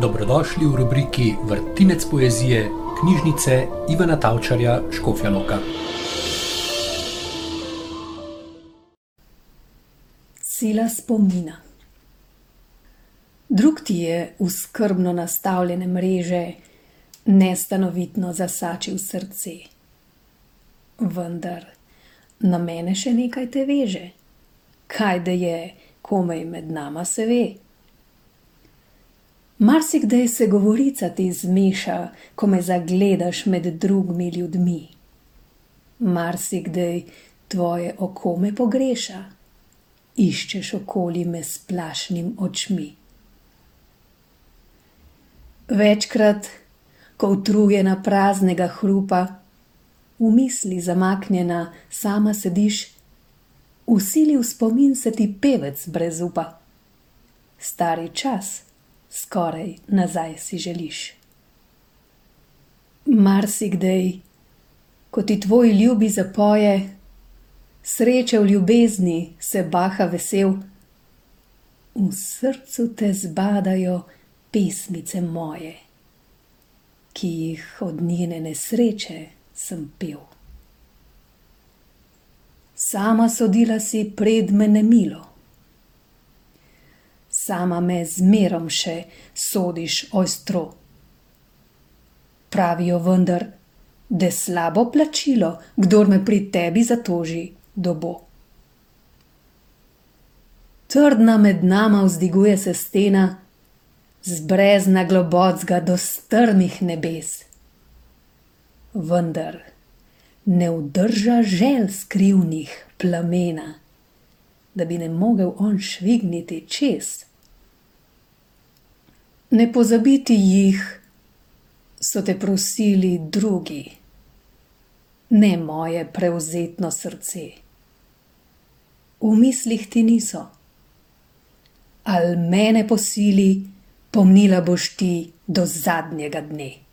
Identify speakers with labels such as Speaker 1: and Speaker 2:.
Speaker 1: Dobrodošli v rubriki Vrtinec poezije knjižnice Ivana Tavčarja Škofja Loka.
Speaker 2: Sila spomina. Drug ti je v skrbno nastavljene mreže nestanovitno zasačil srce. Vendar na mene še nekaj te veže, kaj da je, komaj med nama se ve. Marsikdaj se govorica ti zmeša, ko me zagledaš med drugimi ljudmi. Marsikdaj tvoje oko me pogreša, iščeš okoli me s plašnim očmi. Večkrat, ko utrujena praznega hrupa, v misli zamaknjena sama sediš, vsili v spomin se ti pevec brez upa. Stari čas skoraj nazaj si želiš. Marsikdaj, ko ti tvoj ljubi zapoje, sreče v ljubezni se baha vesel, v srcu te zbadajo pesmice moje, ki jih od njene nesreče sem pel. Sama sodila si pred mene milo sama me zmerom še sodiš ostro. Pravijo vendar, da je slabo plačilo, kdor me pri tebi zatoži, dobo. Trdna med nama vzdiguje se stena, zbrezna globocga do strmih nebes. Vendar ne vdrža žel skrivnih plamena, da bi ne mogel on švigniti čez. Ne pozabiti jih, so te prosili drugi, ne moje prevzetno srce. V mislih ti niso, ali mene posili, pomnila boš ti do zadnjega dne.